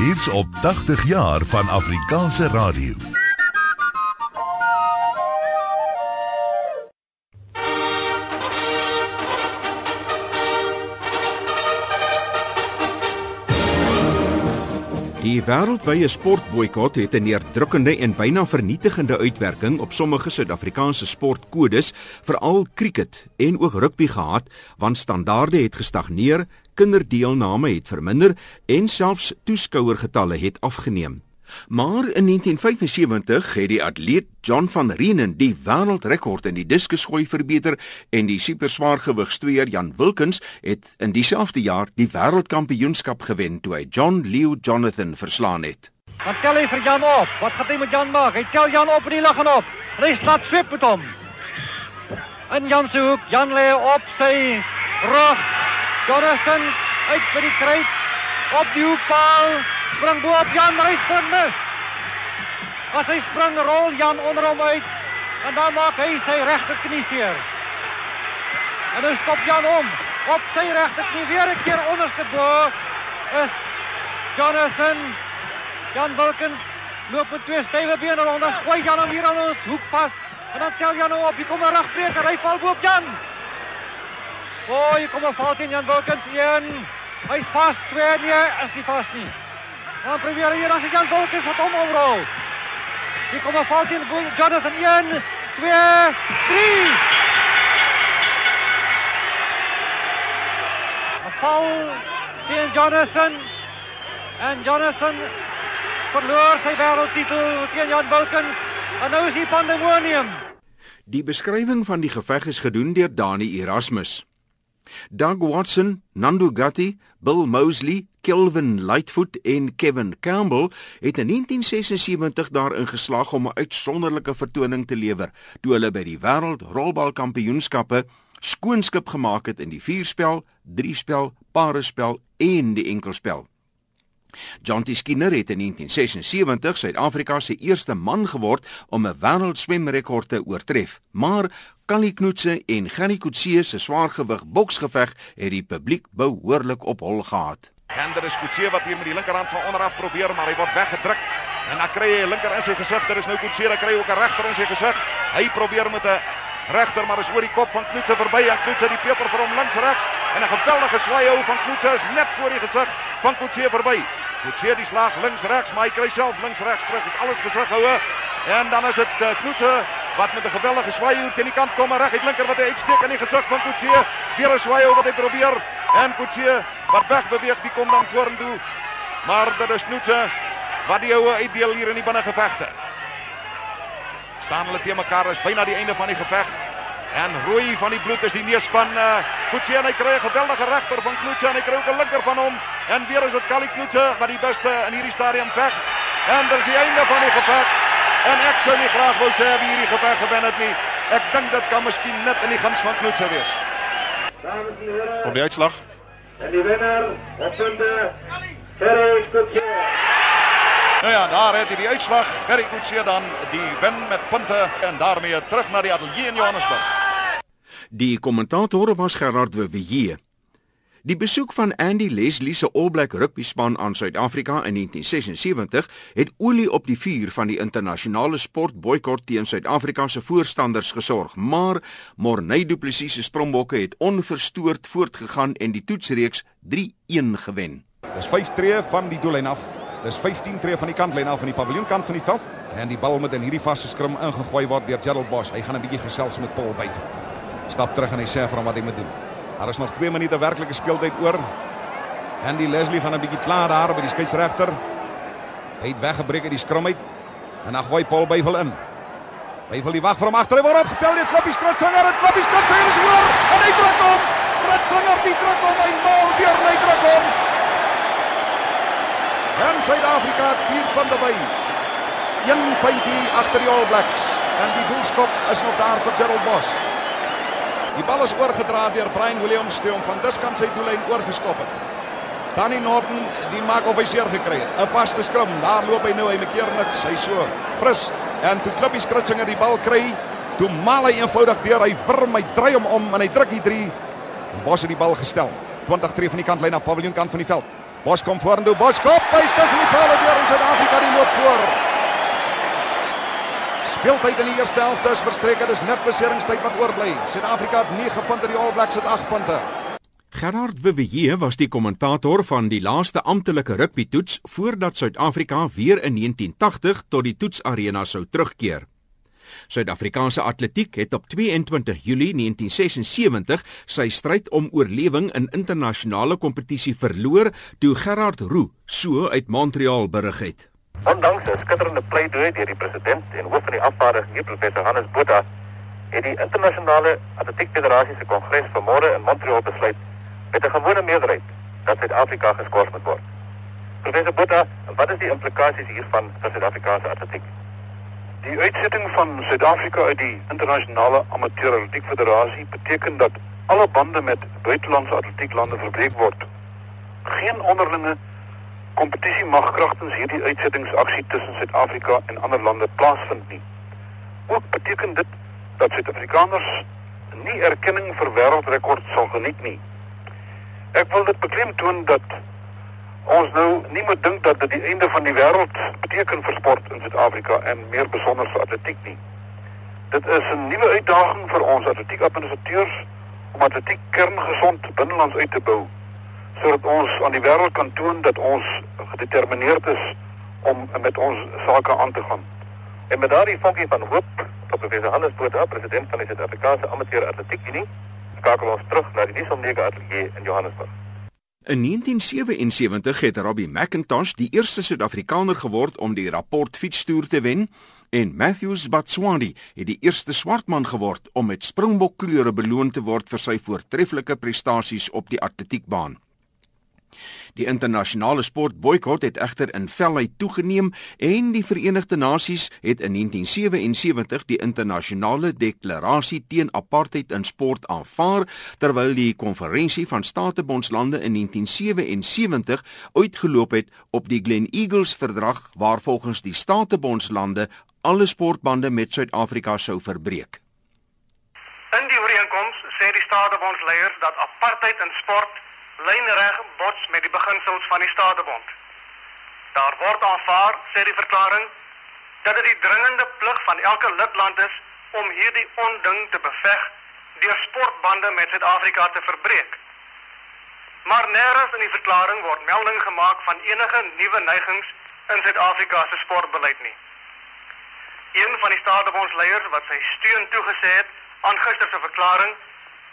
Hier's op 80 jaar van Afrikaanse radio. Die wêreldwye sportboikot het 'n neerdrukkende en byna vernietigende uitwerking op sommige Suid-Afrikaanse sportkodes, veral cricket en ook rugby gehad, want standaarde het gestagneer, kinderdeelname het verminder en selfs toeskouergetalle het afgeneem. Maar in 1975 het die atleet John van Reenen die wêreldrekord in die diskusgooi verbeter en die superswaargewigstweer Jan Wilkins het in dieselfde jaar die wêreldkampioenskap gewen toe hy John Leo Jonathan verslaan het. Dan tel hy vir Jan op. Wat gaan hy met Jan maak? Hy tel Jan op en hy lig aan op. Hy slaat swep met hom. En Jan se hoek, Jan lê op sy rug. Jonathan uit vir die kruit op die hoekpaal spring bo op Jan, hy spring mis. As hy spring, rol Jan onder hom uit en dan maak hy sy regter knie seer. En dan stop Jan om op sy regter knie weer 'n keer onderste bo is Jonathan Jan Wilkins loop met twee stywe bene rond en gooi Jan hom hier aan ons hoek vas. En dan tel Jan hom op, hy kom 'n regbreker, hy val bo op Jan. O, oh, hier kom 'n fout in Jan Wilkins een. Hy's vas, twee nee, nie vas nie. Dan probeer hier as Jan Volkens wat hom omrol. Hier kom 'n fout in Jonathan 1 2 3. 'n Foul teen Jonathan en Jonathan verloor sy wêreldtitel teen Jan Volkens en nou is hy pandemonium. Die beskrywing van die geveg is gedoen deur Dani Erasmus. Doug Watson, Nando Gatti, Bill Mosley, Kelvin Lightfoot en Kevin Campbell het in 1976 daarin geslaag om 'n uitsonderlike vertoning te lewer toe hulle by die Wêreld Rolbalkampioenskappe skoonskip gemaak het in die vierspel, driespel, parespel en die enkelspel. John T. Skinner het in 1976 Suid-Afrika se eerste man geword om 'n wêreldswemrekord te oortref, maar Kali Knoetse en Gary Kutse se swaargewig boksgeveg het die publiek behoorlik op hol gehad. Hender is Kutse wat hier met die linkerhand van onderaf probeer, maar hy word weggedruk. En dan kry hy 'n linker in sy gesig. Daar is nou Kutse, dan kry hy ook 'n regter in sy gesig. Hy probeer met 'n regter, maar is oor die kop van Knoetse verby en Knoetse die peper vir hom links regs en 'n geweldige swaai hou van Knoetse is net voor die gesig van Kutse verby. Kutse die slag links regs, maar hy kry self links regs terug. Is alles gesig houe. En dan is dit uh, Knoetse wat met 'n geweldige hier teen die kant kom reg uit linker wat hy uitsteek in die gesig van Kutse. Weer 'n swaai wat hy probeer en Kutse wat weg beweeg, die kom dan vorentoe. Maar dit is Knoetse wat die houe uitdeel hier in die binnengevegte. Staan hulle mekaar is byna die einde van die geveg. En rooi van die bloed is die neus van uh, en hy kry 'n geweldige regter van Kutse en hy kry ook 'n linker van hom. En weer is dit Kali Kutse wat die beste in hierdie stadium veg. En dit is die einde van die geveg. En ek sou nie graag wou sê wie hierdie geveg gewen het nie. Ek dink dit kan miskien net in die guns van Kutse wees. Dames en. Kom die uitslag. En die winnaar op punte. Ferry Kutse. Nou ja, daar het hy die uitslag. Gary Kutse dan die wen met punte en daarmee terug na die ateljee in Johannesburg. Die kommentator was Gerard Wewe. Die besoek van Andy Leslie se All Black rugby span aan Suid-Afrika in 1976 het olie op die vuur van die internasionale sportboikot teen Suid-Afrika se voorstanders gesorg, maar Morney Du Plessis se Springbokke het onverstoord voortgegaan en die toetsreeks 3-1 gewen. Dis 5 tree van die doellyn af. Dis 15 tree van die kantlyn af van die paviljoenkant van die veld en die bal moet in hierdie vaste skrim ingegooi word deur Gerald Bosch. Hy gaan 'n bietjie gesels met Paul Byf. Stap terug en hy sê vir hom wat hy moet doen. Daar is nog 2 minute werklike speeltyd oor. Andy Leslie gaan 'n bietjie klaar daar by die skeieregter. Hy het weggebreek uit die skrum uit en dan gooi Paul Byf in. Byf die wag vir hom agter. Hy word opgetel deur Klappies Kritzinger. En Klappies Kritzinger is oor en hy druk hom. Kritzinger die druk hom en bal deur hy druk hom. En Suid-Afrika het 4 punte by. Een puntjie agter die All Blacks en die doelskop is nog daar vir Gerald Bosch. Die bal is oorgedra deur Brian Williams toe om van diskant sy doellyn oorgeskop het. Danny Norton, die maak of hy seer gekry het. 'n Vaste skrum. Daar loop hy nou, maak keer niks. Hy so fris en toe Klippies Kritzinger die bal kry, toe maal hy eenvoudig deur. Hy wurm, hy draai hom om en hy druk die 3. En Bosch het die bal gestel. 20 tree van die kantlyn af paviljoen kant van die veld. Bos kom vorentoe, Bos kop, hy is tussen die palle deur in Suid-Afrika die loop voor. Speeltyd in die eerste helfte is verstreke, dis net beseringstyd wat oorbly. Suid-Afrika het 9 punte, die All Blacks het 8 punte. Gerard Vivier was die kommentator van die laaste amptelike rugbytoets voordat Suid-Afrika weer in 1980 tot die toetsarena sou terugkeer. Suid-Afrikaanse atletiek het op 22 Julie 1976 sy stryd om oorlewing in internasionale kompetisie verloor toe Gerard Roux so uit Montreal berig het. Ondanks 'n skitterende pleidooi deur die president en hoof van die afvaardiging, professor Hannes Botha, het die internasionale atletiekfederasie se kongres vanmôre in Montreal besluit met 'n gewone meerderheid dat Suid-Afrika geskort moet word. Professor Botha, wat is die implikasies hiervan vir Suid-Afrikaanse atletiek? Die uitsetting van Suid-Afrika uit die internasionale amateur atletiek federasie beteken dat alle bande met buitelandse atletieklande verbreek word. Geen onderlinge kompetisie mag kragtens hierdie uitsettingsaksie tussen Suid-Afrika en ander lande plaasvind nie. Ook beteken dit dat Suid-Afrikaners nie erkenning vir wêreldrekord sal geniet nie. Ek wil dit beklemtoon dat ons nou nie moet dink dat dit die einde van die wêreld beteken vir sport in Suid-Afrika en meer besonder vir atletiek nie. Dit is 'n nuwe uitdaging vir ons atletiekadministrateurs om atletiek kerngesond binnelands uit te bou sodat ons aan die wêreld kan toon dat ons gedetermineerd is om met ons sake aan te gaan. En met daardie vonkie van hoop tot professor Hannes Botha, president van die Suid-Afrikaanse Amateur Atletiek Unie, skakel ons terug na die Nisomega Ateljee in Johannesburg. In 1977 het Robbie McIntosh die eerste Suid-Afrikaner geword om die rapport fietstoer te wen en Matthews Batswani het die eerste swart man geword om met Springbok kleure beloon te word vir sy voortreffelike prestasies op die atletiekbaan. Die internasionale sportboikot het egter in velheid toegeneem en die Verenigde Nasies het in 1977 die internasionale deklarasie teen apartheid in sport aanvaar terwyl die konferensie van statebondslande in 1977 uitgeloop het op die Glen Eagles verdrag waar volgens die statebondslande alle sportbande met Suid-Afrika sou verbreek. In die ooreenkoms sê die statebondsleiers dat apartheid in sport lynreg bots met die beginsels van die Statebond. Daar word aanvaar, sê die verklaring, dat dit die dringende plig van elke lidland is om hierdie onding te beveg deur sportbande met Suid-Afrika te verbreek. Maar nêrens in die verklaring word melding gemaak van enige nuwe neigings in Suid-Afrika se sportbeleid nie. Een van die Statebondsleiers wat sy steun toegesê het aan gister se verklaring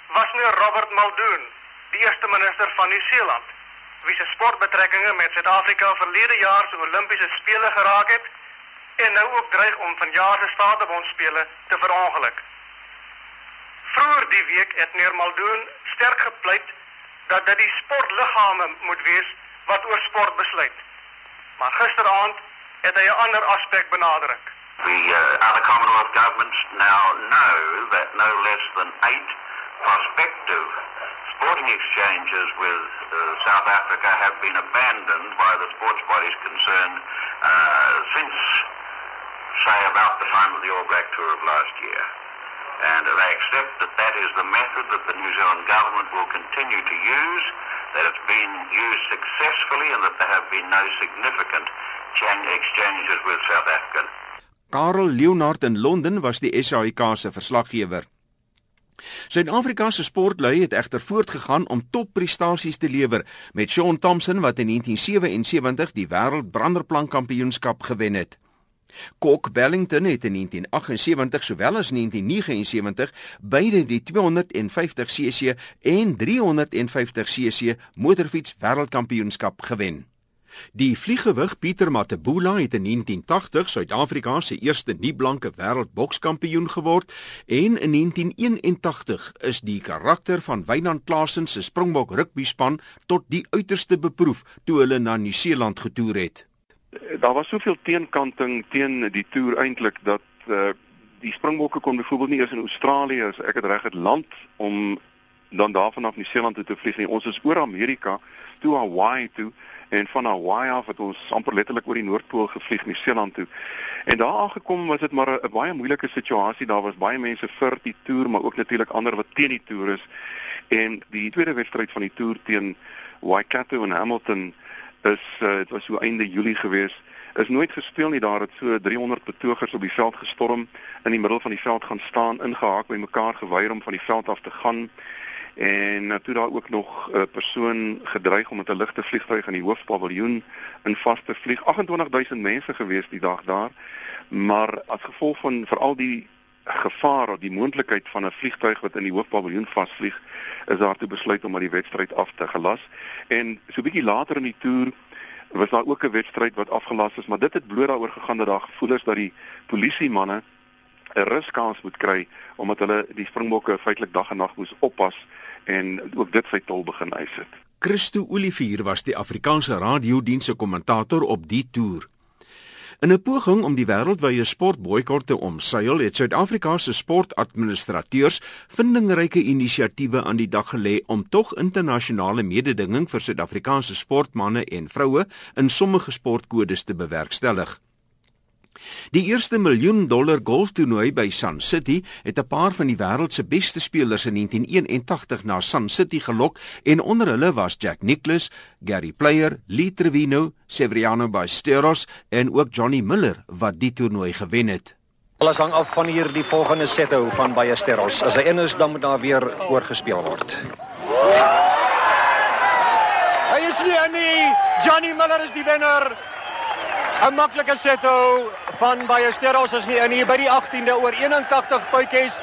was meneer Robert Muldoon die eerste minister van Nieu-Seeland, wie se sportbetrekkinge met Suid-Afrika verlede jaar se Olimpiese spele geraak het en nou ook dreig om vanjaar se Statebondspele te verongeluk. Vroeger die week het meneer Maldoon sterk gepleit dat dit die sportliggame moet wees wat oor sport besluit. Maar gisteraand het hy 'n ander aspek benadruk. The uh, other Commonwealth governments now know that no less than eight prospective sporting exchanges with uh, South Africa have been abandoned by the sports bodies concerned uh, since, say, about the time of the All Black Tour of last year. And they accept that that is the method that the New Zealand government will continue to use, that it's been used successfully, and that there have been no significant exchanges with South Africa. Karel Leonard in Londen was die SAIK se verslaggewer. Suid-Afrika se sportlui het egter voortgegaan om topprestasies te lewer met Shaun Thompson wat in 1977 die wêreld branderplankampioenskap gewen het. Kok Bellington het in 1978 sowel as 1979 beide die 250cc en 350cc motorfiets wêreldkampioenskap gewen. Die vliegewig Pieter Matebula het in 1980 Suid-Afrika se eerste nie-blanke wêreldbokskampioen geword en in 1981 is die karakter van Wynand Klaasen se Springbok rugbyspan tot die uiterste beproef toe hulle na Nieu-Seeland getoer het. Daar was soveel teenkanting teen die toer eintlik dat uh, die Springbokke kon byvoorbeeld nie eens in Australië as ek dit reg het land om dan daarvan af Nieu-Seeland toe te vlieg nie. Ons is oor Amerika toe Hawaii toe en van Hawaii af het ons amper letterlik oor die Noordpool gevlieg na Seeland toe. En daar aangekom was dit maar 'n baie moeilike situasie. Daar was baie mense vir die toer, maar ook natuurlik ander wat teen die toer is. En die tweede wedstryd van die toer teen Waikato en Hamilton is uh, dit was so einde Julie gewees is nooit gespeel nie daar het so 300 betogers op die veld gestorm in die middel van die veld gaan staan ingehaak by mekaar geweier om van die veld af te gaan en uh, toe daar ook nog 'n uh, persoon gedreig om met 'n ligte vliegtuig in die hoofpaviljoen in vas te vlieg. 28000 mense gewees die dag daar maar as gevolg van veral die gevaar of die moontlikheid van 'n vliegtuig wat in die hoofpaviljoen vasvlieg is daar toe besluit om maar die wedstryd af te gelas. En so 'n bietjie later in die toer was daar ook 'n wedstryd wat afgelas is maar dit het bloot daaroor gegaan dat daar gevoel is dat die polisiemanne 'n ruskans moet kry omdat hulle die springbokke feitelik dag en nag moes oppas en ook dit sy tol begin eis het. Christo Olivier was die Afrikaanse radiodiens se kommentator op die toer. In 'n poging om die wêreldwye sportboikot te omseil, het Suid-Afrika se sportadministrateurs vindingryke inisiatiewe aan die dag gelê om tog internasionale mededinging vir Suid-Afrikaanse sportmense en vroue in sommige sportkodes te bewerkstellig. Die eerste miljoen dollar golftoernooi by Sun City het 'n paar van die wêreld se beste spelers in 1981 na Sun City gelok en onder hulle was Jack Nicklaus, Gary Player, Lee Trevino, Severiano Ballesteros en ook Johnny Miller wat die toernooi gewen het. Alles hang af van hierdie volgende sethou van Ballesteros. As hy in is, dan moet daar weer oorgespeel word. Hy is hier nie. Johnny Miller is die wenner. 'n Maklike sethou van Ballesteros is nie in hier by die 18de oor 81 puitjies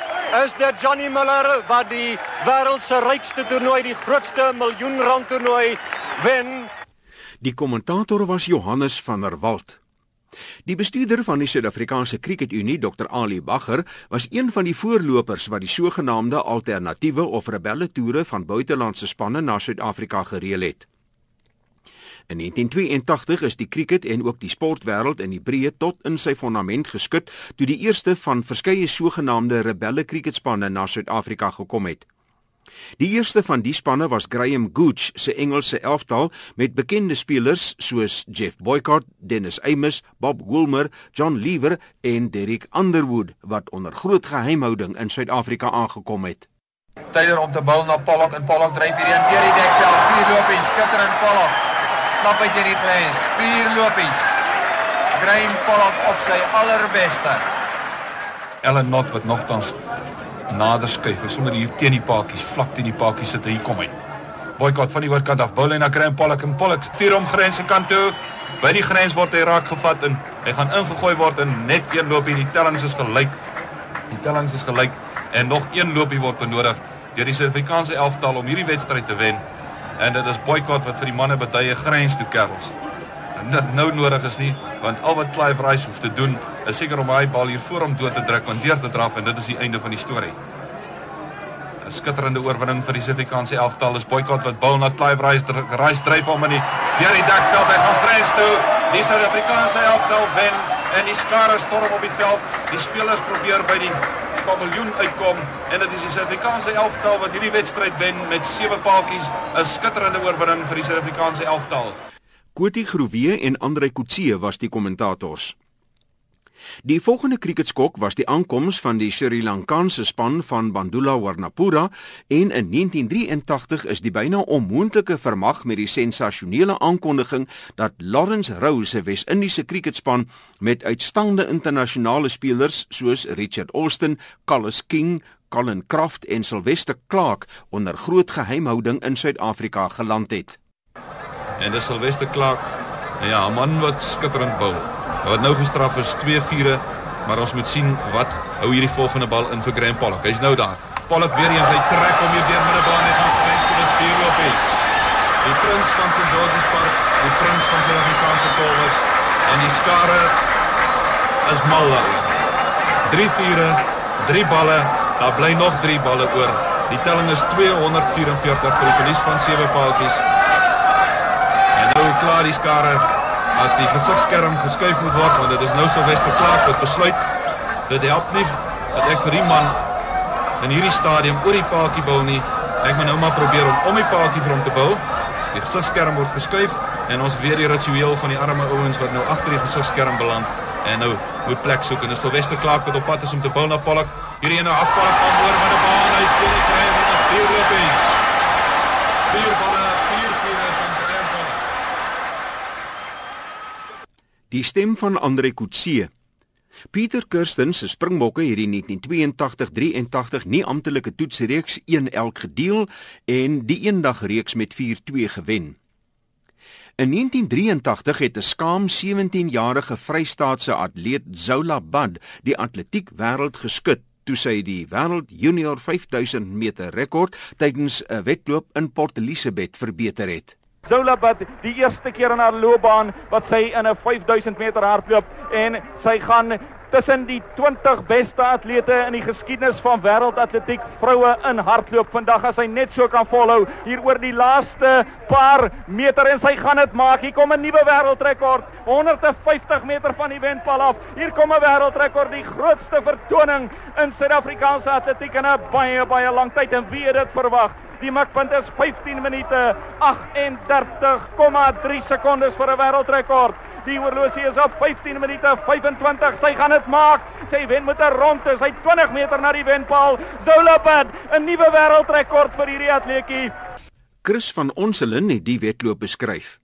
is dit Johnny Miller wat die wêreld se rykste toernooi, die grootste miljoen rand toernooi wen. Die kommentator was Johannes van der Walt. Die bestuurder van die Suid-Afrikaanse Kriketunie, Dr. Ali Bagger, was een van die voorlopers wat die sogenaamde alternatiewe of rebelle toere van buitelandse spanne na Suid-Afrika gereël het. In 1982 is die kriket en ook die sportwêreld in die breë tot in sy fondament geskud toe die eerste van verskeie sogenaamde rebelle kriketspanne na Suid-Afrika gekom het. Die eerste van die spanne was Graham Gooch se Engelse elftal met bekende spelers soos Jeff Boycott, Dennis Amos, Bob Woolmer, John Lever en Derek Underwood wat onder groot geheimhouding in Suid-Afrika aangekom het. Tyler om te bal na Pollock en Pollock dryf hierdie in deur die dekveld. Vier lopies, skitterend Pollock knap uit hierdie grens. Vier lopies. Graham Pollock op sy allerbeste. Ellen Not wat nogtans nader skuif. Hy sommer hier teen die paadjies, vlak teen die paadjies sit hy kom hy. Boykot van die oorkant af. En na Graham Pollock en Pollock stuur hom grens se kant toe. By die grens word hy raak gevat en hy gaan ingegooi word en net een loopie. Die tellings is gelyk. Die tellings is gelyk en nog een loopie word benodig deur die Suid-Afrikaanse elftal om hierdie wedstryd te wen en dit is boikot wat vir die manne betuie grens toe kerels. En dit nou nodig is nie, want al wat Clive Rice hoef te doen is seker om hy bal hier voor hom dood te druk en deur te draf en dit is die einde van die storie. 'n Skitterende oorwinning vir die Suid-Afrikaanse elftal is boikot wat bal na Clive Rice Rice dryf hom in die deur die dekveld hy gaan grens toe. Die Suid-Afrikaanse elftal wen en die skare storm op die veld. Die spelers probeer by die paviljoen uitkom en dit is die Suid-Afrikaanse elftal wat hierdie wedstryd wen met sewe paaltjies, 'n skitterende oorwinning vir die Suid-Afrikaanse elftal. Koti Groewe en Andre Kutse was die kommentators. Die volgende kriketskok was die aankoms van die Sri Lankaanse span van Bandula Warnapura en in 1983 is die byna onmoontlike vermag met die sensasionele aankondiging dat Lawrence Rowe se Wes-Indiese kriketspan met uitstaande internasionale spelers soos Richard Olsten, Carlos King, Colin Kraft en Sylvester Clark onder groot geheimhouding in Suid-Afrika geland het. En dis Sylvester Clark, ja, 'n man wat skitterend bou. Wat nou gestraf is 2 vure, maar ons moet sien wat hou hierdie volgende bal in vir Graham Pollock. Hy's nou daar. Pollock weer eens hy trek om hier deur middebaan en gaan prins vir 'n vier op hy. Die prins van St George's Park, die prins van die Afrikaanse Kolwers en die skare is mal daar. 3 vure, 3 balle, daar bly nog 3 balle oor. Die telling is 244 vir die verlies van 7 paaltjies. En nou klaar die skare as die gesigskerm geskuif moet word want dit is nou Sylvester Clark wat besluit dit help nie dat ek vir die man in hierdie stadium oor die paadjie bou nie. Ek moet nou maar probeer om om die paadjie vir hom te bou. Die gesigskerm word geskuif en ons weer die ritueel van die arme ouens wat nou agter die gesigskerm beland en nou moet plek soek. En dis Sylvester Clark wat op pad is om te bou na Pollock. Hierdie ene afpak van oor met 'n bal hy speel dit reg en as vier lopies. Vier balle vier vier van Graham Pollock Die stem van Andre Kutse. Pieter Kirsten se Springbokke het die 1982-83 nie amptelike toetsreeks 1 elk gedeel en die eendagreeks met 4-2 gewen. In 1983 het 'n skaam 17-jarige Vrystaatse atleet Zola Bad die atletiek wêreld geskit toe sy die wêreld junior 5000 meter rekord tydens 'n wedloop in Port Elizabeth verbeter het. Zola Bad die eerste keer in haar loopbaan wat sy in 'n 5000 meter hardloop en sy gaan tussen die 20 beste atlete in die geskiedenis van wêreldatletiek vroue in hardloop vandag as hy net so kan volhou hier oor die laaste paar meter en sy gaan dit maak. Hier kom 'n nuwe wêreldrekord, 150 meter van die wenpaal af. Hier kom 'n wêreldrekord, die grootste vertoning in Suid-Afrikaanse atletiek in 'n baie baie lang tyd en wie het dit verwag? Die mikpunt is 15 minute 38,3 sekondes vir 'n wêreldrekord. Die horlosie is op 15 minute 25. Sy gaan dit maak. Sy wen met 'n ronde. Sy 20 meter na die wenpaal. Zolapad, 'n nuwe wêreldrekord vir hierdie atleetjie. Chris van Onselen het die wedloop beskryf.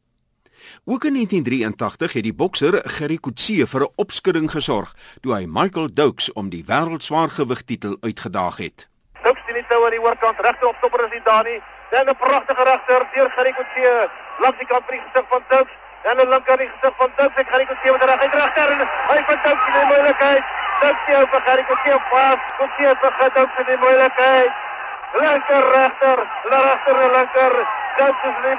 Ook in 1983 het die bokser Gerry Coetzee vir 'n opskudding gesorg toe hy Michael Doakes om die wêreldswaargewig titel uitgedaag het. Doakes sien die tou aan die oorkant regterop stopper is die Dani. Dan 'n pragtige regter deur Gerry Coetzee langs die kant van die gesig van Doakes. En aan die linker die gesig van ek gaan nie kon sien wat reg regter en hy van Dux in die op gaan nie kon sien pas, kon sien vir Dux in die moeilikheid. Linker regter, regter en linker. Dux is in die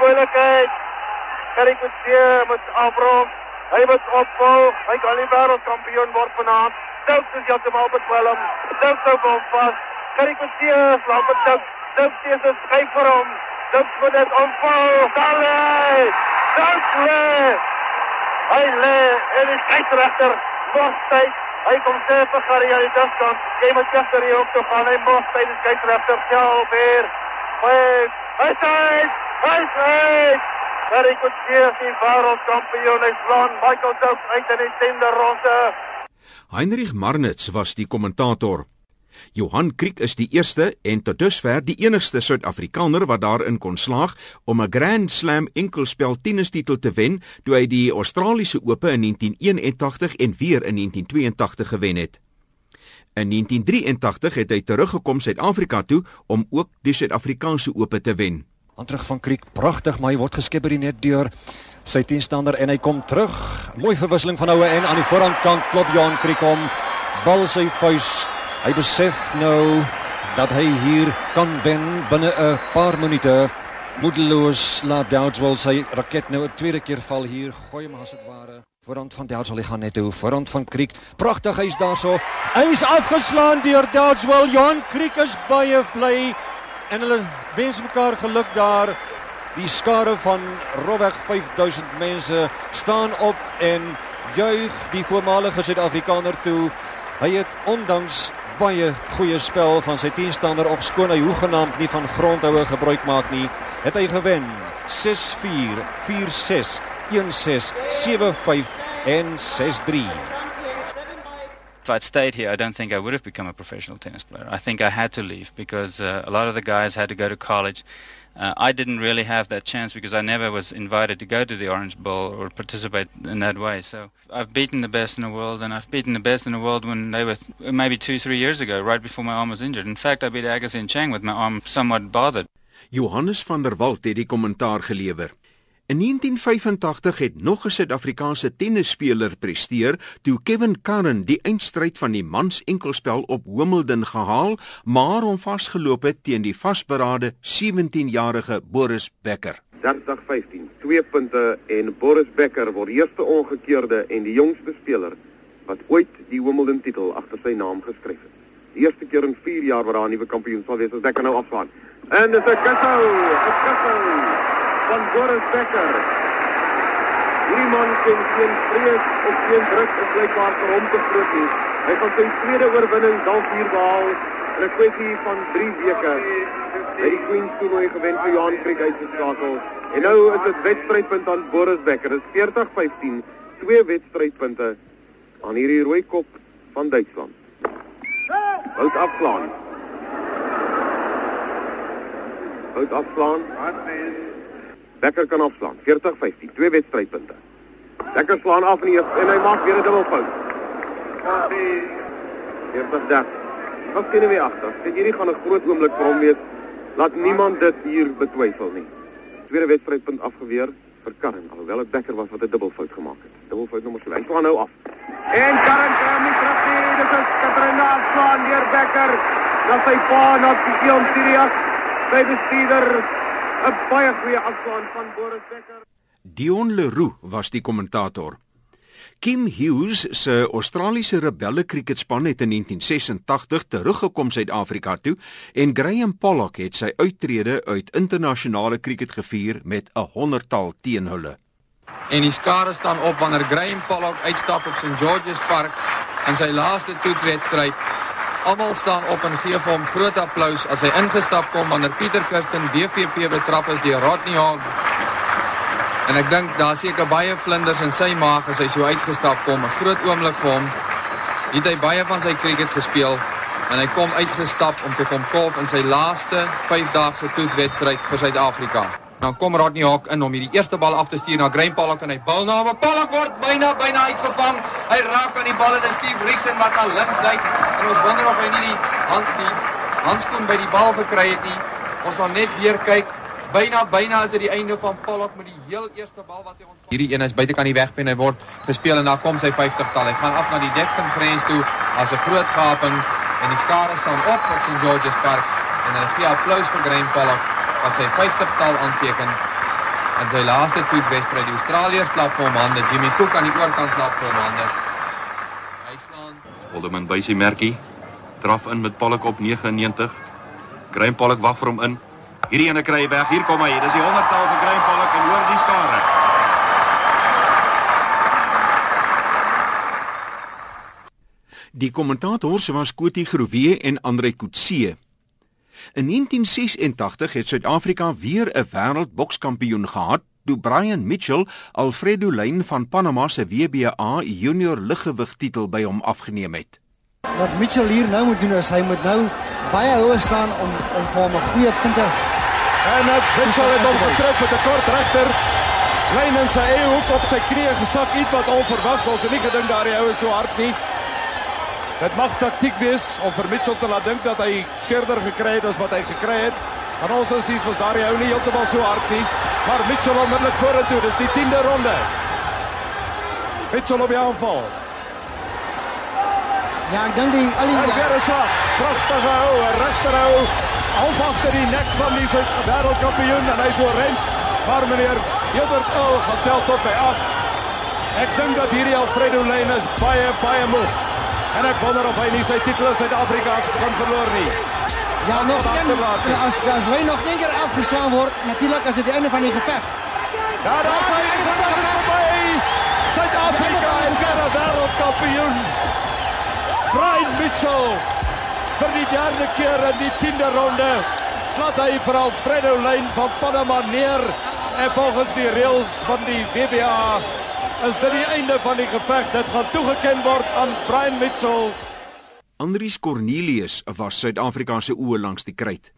ek kon sien met afrond. Hy moet opvolg. Hy kan nie wêreldkampioen word vanaand. Dux is heeltemal bedwelm. Dux hou hom vas. Ek kon sien slaap met Dux. Dux is 'n skyf vir hom. Dux moet dit omval. Dalle! Dank lê. Hy lê en die skeieregter mos tyd. Hy kom sê vir Gary aan die daskant. Jy moet gister hier op toe gaan. Hy mos tyd die skeieregter self weer. Hy hy sê hy sê Gary sê die wêreldkampioen is van Michael Dux uit in die tender ronde. Heinrich Marnitz was die kommentator. Johan Kriek is die eerste en tot dusver die enigste Suid-Afrikaner wat daarin kon slaag om 'n Grand Slam enkelspel tennistitel te wen toe hy die Australiese Ope in 1981 en weer in 1982 gewen het. In 1983 het hy teruggekom Suid-Afrika toe om ook die Suid-Afrikaanse Ope te wen. Aan terug van Kriek, pragtig, maar hy word geskep by die net deur sy teenstander en hy kom terug. Mooi verwisseling van houe en aan die voorhandkant klop Johan Kriek hom. Bal sy vuis Hy besef nou dat hy hier kan wen binne 'n paar minute. Moedeloos laat Doudswell sy raket nou 'n tweede keer val hier. Gooi hom as dit ware. Voorhand van Doudswell, hy gaan net toe. Voorhand van Kriek. Pragtig, hy's daarso. Hy's afgeslaan deur Doudswell. Johan Kriek is baie bly en hulle wens mekaar geluk daar. Die skare van Robweg 5000 mense staan op en juig die voormalige Suid-Afrikaner toe. Hy het ondanks baie goeie spel van sy teenstander of skoon hy hoegenaamd nie van grondhoue gebruik maak nie, het hy gewen 6-4, 4-6, 1-6, 7-5 en 6-3. If I'd stayed here, I don't think I would have become a professional tennis player. I think I had to leave because uh, a lot of the guys had to go to college. Uh, I didn't really have that chance because I never was invited to go to the Orange Bowl or participate in that way. So I've beaten the best in the world, and I've beaten the best in the world when they were maybe two, three years ago, right before my arm was injured. In fact, I beat Agassi and Chang with my arm somewhat bothered. Johannes van der Walt het die kommentaar gelewer. In 1985 het nog 'n Suid-Afrikaanse tennisspeler presteer toe Kevin Curran die eindstryd van die mans enkelspel op Wimbledon gehaal, maar hom vasgeloop het teen die vasberade 17-jarige Boris Becker. 30-15, 2 punte en Boris Becker word eerste ongekeerde en die jongste speler wat ooit die Wimbledon titel agter sy naam geskryf het. Die eerste keer in 4 jaar wat daar 'n nuwe kampioen sal wees as Becker nou afslaan. En dis 'n kussel, 'n kussel van Boris Becker. Hierdie man ken geen vrees of geen druk is blykbaar vir hom te groot nie. Hy gaan sy tweede oorwinning dalk hier behaal in 'n kwessie van 3 weke. Hy het die Queen's toernooi gewen vir Johan Kriek uitgeskakel. En nou is dit wedstrydpunt aan Boris Becker. Dit is 40-15, twee wedstrydpunte aan hierdie rooi kop van Duitsland. Hout afslaan. Hout afslaan. Becker kan afslaan. 40-15, twee wedstrydpunte. Lekker slaan af in die eerste en hy maak weer 'n dubbelfout. Eerste dag. Wat sien hy agter? Dit hierdie gaan 'n groot oomblik vir hom wees. Laat niemand dit hier betwyfel nie. Tweede wedstrydpunt afgeweer vir Karren, alhoewel dit Becker was wat 'n dubbelfout gemaak het. Dubbelfout nommer 2. Hy slaan nou af. En Karren kry hom terug nie. Dit is Katrina slaan deur Becker. Dan sy pa na die Dion Sirius. Sy bestuurder 'n baie goeie afslaan van Boris Becker. Dion Leroux was die kommentator. Kim Hughes se Australiese rebelle kriketspan het in 1986 teruggekom Suid-Afrika toe en Graham Pollock het sy uittrede uit internasionale kriket gevier met 'n honderdtal teen hulle. En die skare staan op wanneer Graham Pollock uitstap op St George's Park in sy laaste toetswedstryd. Almal staan op en gee vir hom groot applous as hy ingestap kom wanneer Pieter Kirsten BVP betrap is deur Rodney Hall En ek dink daar seker baie vlinders in sy maag as hy so uitgestap kom, 'n groot oomblik vir hom. Het hy baie van sy cricket gespeel en hy kom uitgestap om te kom kolf in sy laaste 5-daagse toetswedstryd vir Suid-Afrika. Dan kom Rodney Hawk in om hierdie eerste bal af te stuur na Graham Pollock en hy bal na hom. Pollock word byna byna uitgevang. Hy raak aan die bal en dit Steve Rickson wat aan links duik en ons wonder of hy nie die hand die handskoen by die bal gekry het nie. Ons sal net weer kyk byna byna is dit die einde van Pollock met die heel eerste bal wat hy ontvang. Hierdie een is buitekant die wegpen hy word gespeel en daar kom sy 50-tal. Hy gaan af na die dekpunt grens toe as 'n groot gaping en die skare staan op op St George's Park en hulle gee applous vir Graham Pollock wat sy 50-tal aanteken. En sy laaste toetswedstryd die Australiërs klap vir hom hande. Jimmy Cook aan die oorkant klap vir hom hande. Hy slaan Alderman Buisie Merkie draf in met Pollock op 99. Graham Pollock wag vir hom in. Hierdie ene kry hy weg. Hier kom hy. Dis die 100-tal van Graham Pollock en hoor die skare. Die kommentators was Kotie Groewe en Andre Kutse. In 1986 het Suid-Afrika weer 'n wêreldbokskampioen gehad toe Brian Mitchell Alfredo Lyn van Panama se WBA junior liggewig titel by hom afgeneem het. Wat Mitchell hier nou moet doen is hy moet nou baie hoër staan om om vir hom 'n goeie punte En nou Mitchell het hom getrek met 'n kort regter. Lyn in sy eie hoek op sy knieë gesak iets wat onverwags ons het nie gedink daardie ou is so hard nie. Dit mag taktiek wees om vir Mitchell te laat dink dat hy seerder gekry het as wat hy gekry het. Maar ons insies was daardie ou nie heeltemal so hard nie. Maar Mitchell onmiddellik vorentoe. Dis die 10de ronde. Mitchell op die aanval. Ja, ek dink die al die weer is slag. Pragtige ou, regterhou. Half agter die nek van die wêreldkampioen en hy so ren. Maar meneer Gilbert Earl gaan tel tot by 8. Ek dink dat hierdie Alfredo Lane is baie baie moeg. En ek wonder of hy nie sy titel in Suid-Afrika gaan verloor nie. Ja, nog een. As Lane nog een keer afgeslaan word, natuurlik is dit die einde van die geveg. Ja, daar is hy verby. Suid-Afrika is weer wêreldkampioen. Brian Mitchell vir die derde keer in die 10de ronde slat hy vir Alfredo Lane van Panama neer en volgens die reëls van die WBA is dit die einde van die geveg. Dit gaan toegeken word aan Brian Mitchell. Andries Cornelius was Suid-Afrika se oë langs die kruit.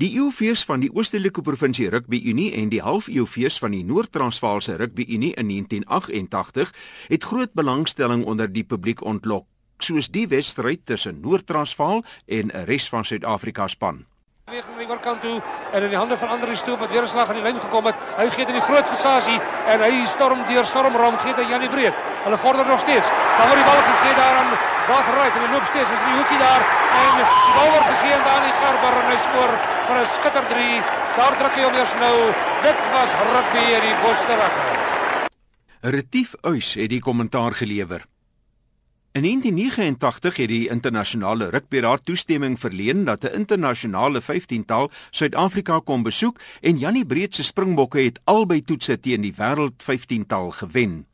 Die eeufees van die Oostelike Provinsie Rugby Unie en die half-eeufees van die Noord-Transvaalse Rugby Unie in 1988 het groot belangstelling onder die publiek ontlok soos die wedstryd tussen Noord-Transvaal en 'n res van Suid-Afrika span. Weer aan die oorkant toe en in die hande van Andri Stoop wat weer 'n slag aan die lyn gekom het. Hy gee dit in die groot versasie en hy storm deur stormram gee dit Janie Breed. Hulle vorder nog steeds. Dan word die bal gegee daar aan Waterraai en hy loop steeds as in die hoekie daar en die bal word gegee aan Dani Garber en hy skoor vir 'n skitter 3. Daar druk hy hom eers nou. Dit was rugby hier die Bosterwag. Retief Uys het die kommentaar gelewer. In 1989 het die internasionale rugbyraad toestemming verleen dat 'n internasionale 15-tal Suid-Afrika kon besoek en Jannie Breed se Springbokke het albei toetse teen die wêreld 15-tal gewen.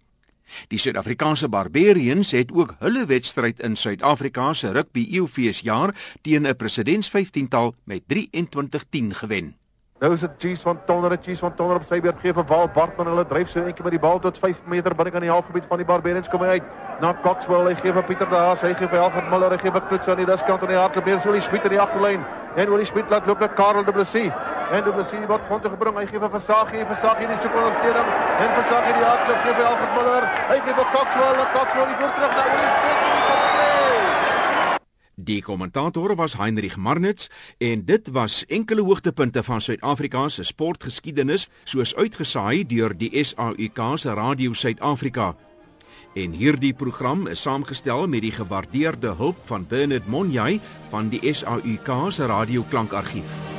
Die Suid-Afrikaanse Barbarians het ook hulle wedstryd in Suid-Afrika se rugby eeufeesjaar teen 'n presidents 15-tal met 23-10 gewen. Nou is dit Cheese van Tonner, Cheese van Tonner op sy beurt gee vir Wal Bartman. Hulle dryf so eendag met die bal tot 5 meter binne aan die halfgebied van die Barbarians kom hy uit. Na Coxwell, hy gee vir Pieter de Haas, hy gee vir Alfred Muller, hy gee vir Klutz aan die diskant aan die hardloop. Hier is Olie Smit in die agterlyn. En Olie Smit laat loop met Karel de Blessie. En Du Plessis word grond toe gebring. Hy gee vir Versagie, Versagie die soek ondersteuning. En Versagie die hardloop gee vir Alfred Muller. Hy gee vir Coxwell, Coxwell die voet terug na Willie Smith. Die kommentator was Heinrich Marnitz en dit was enkele hoogtepunte van Suid-Afrika se sportgeskiedenis soos uitgesaai deur die SAUK se Radio Suid-Afrika. En hierdie program is saamgestel met die gewaardeerde hulp van Bernard Monjay van die SAUK se Radio Klankargief.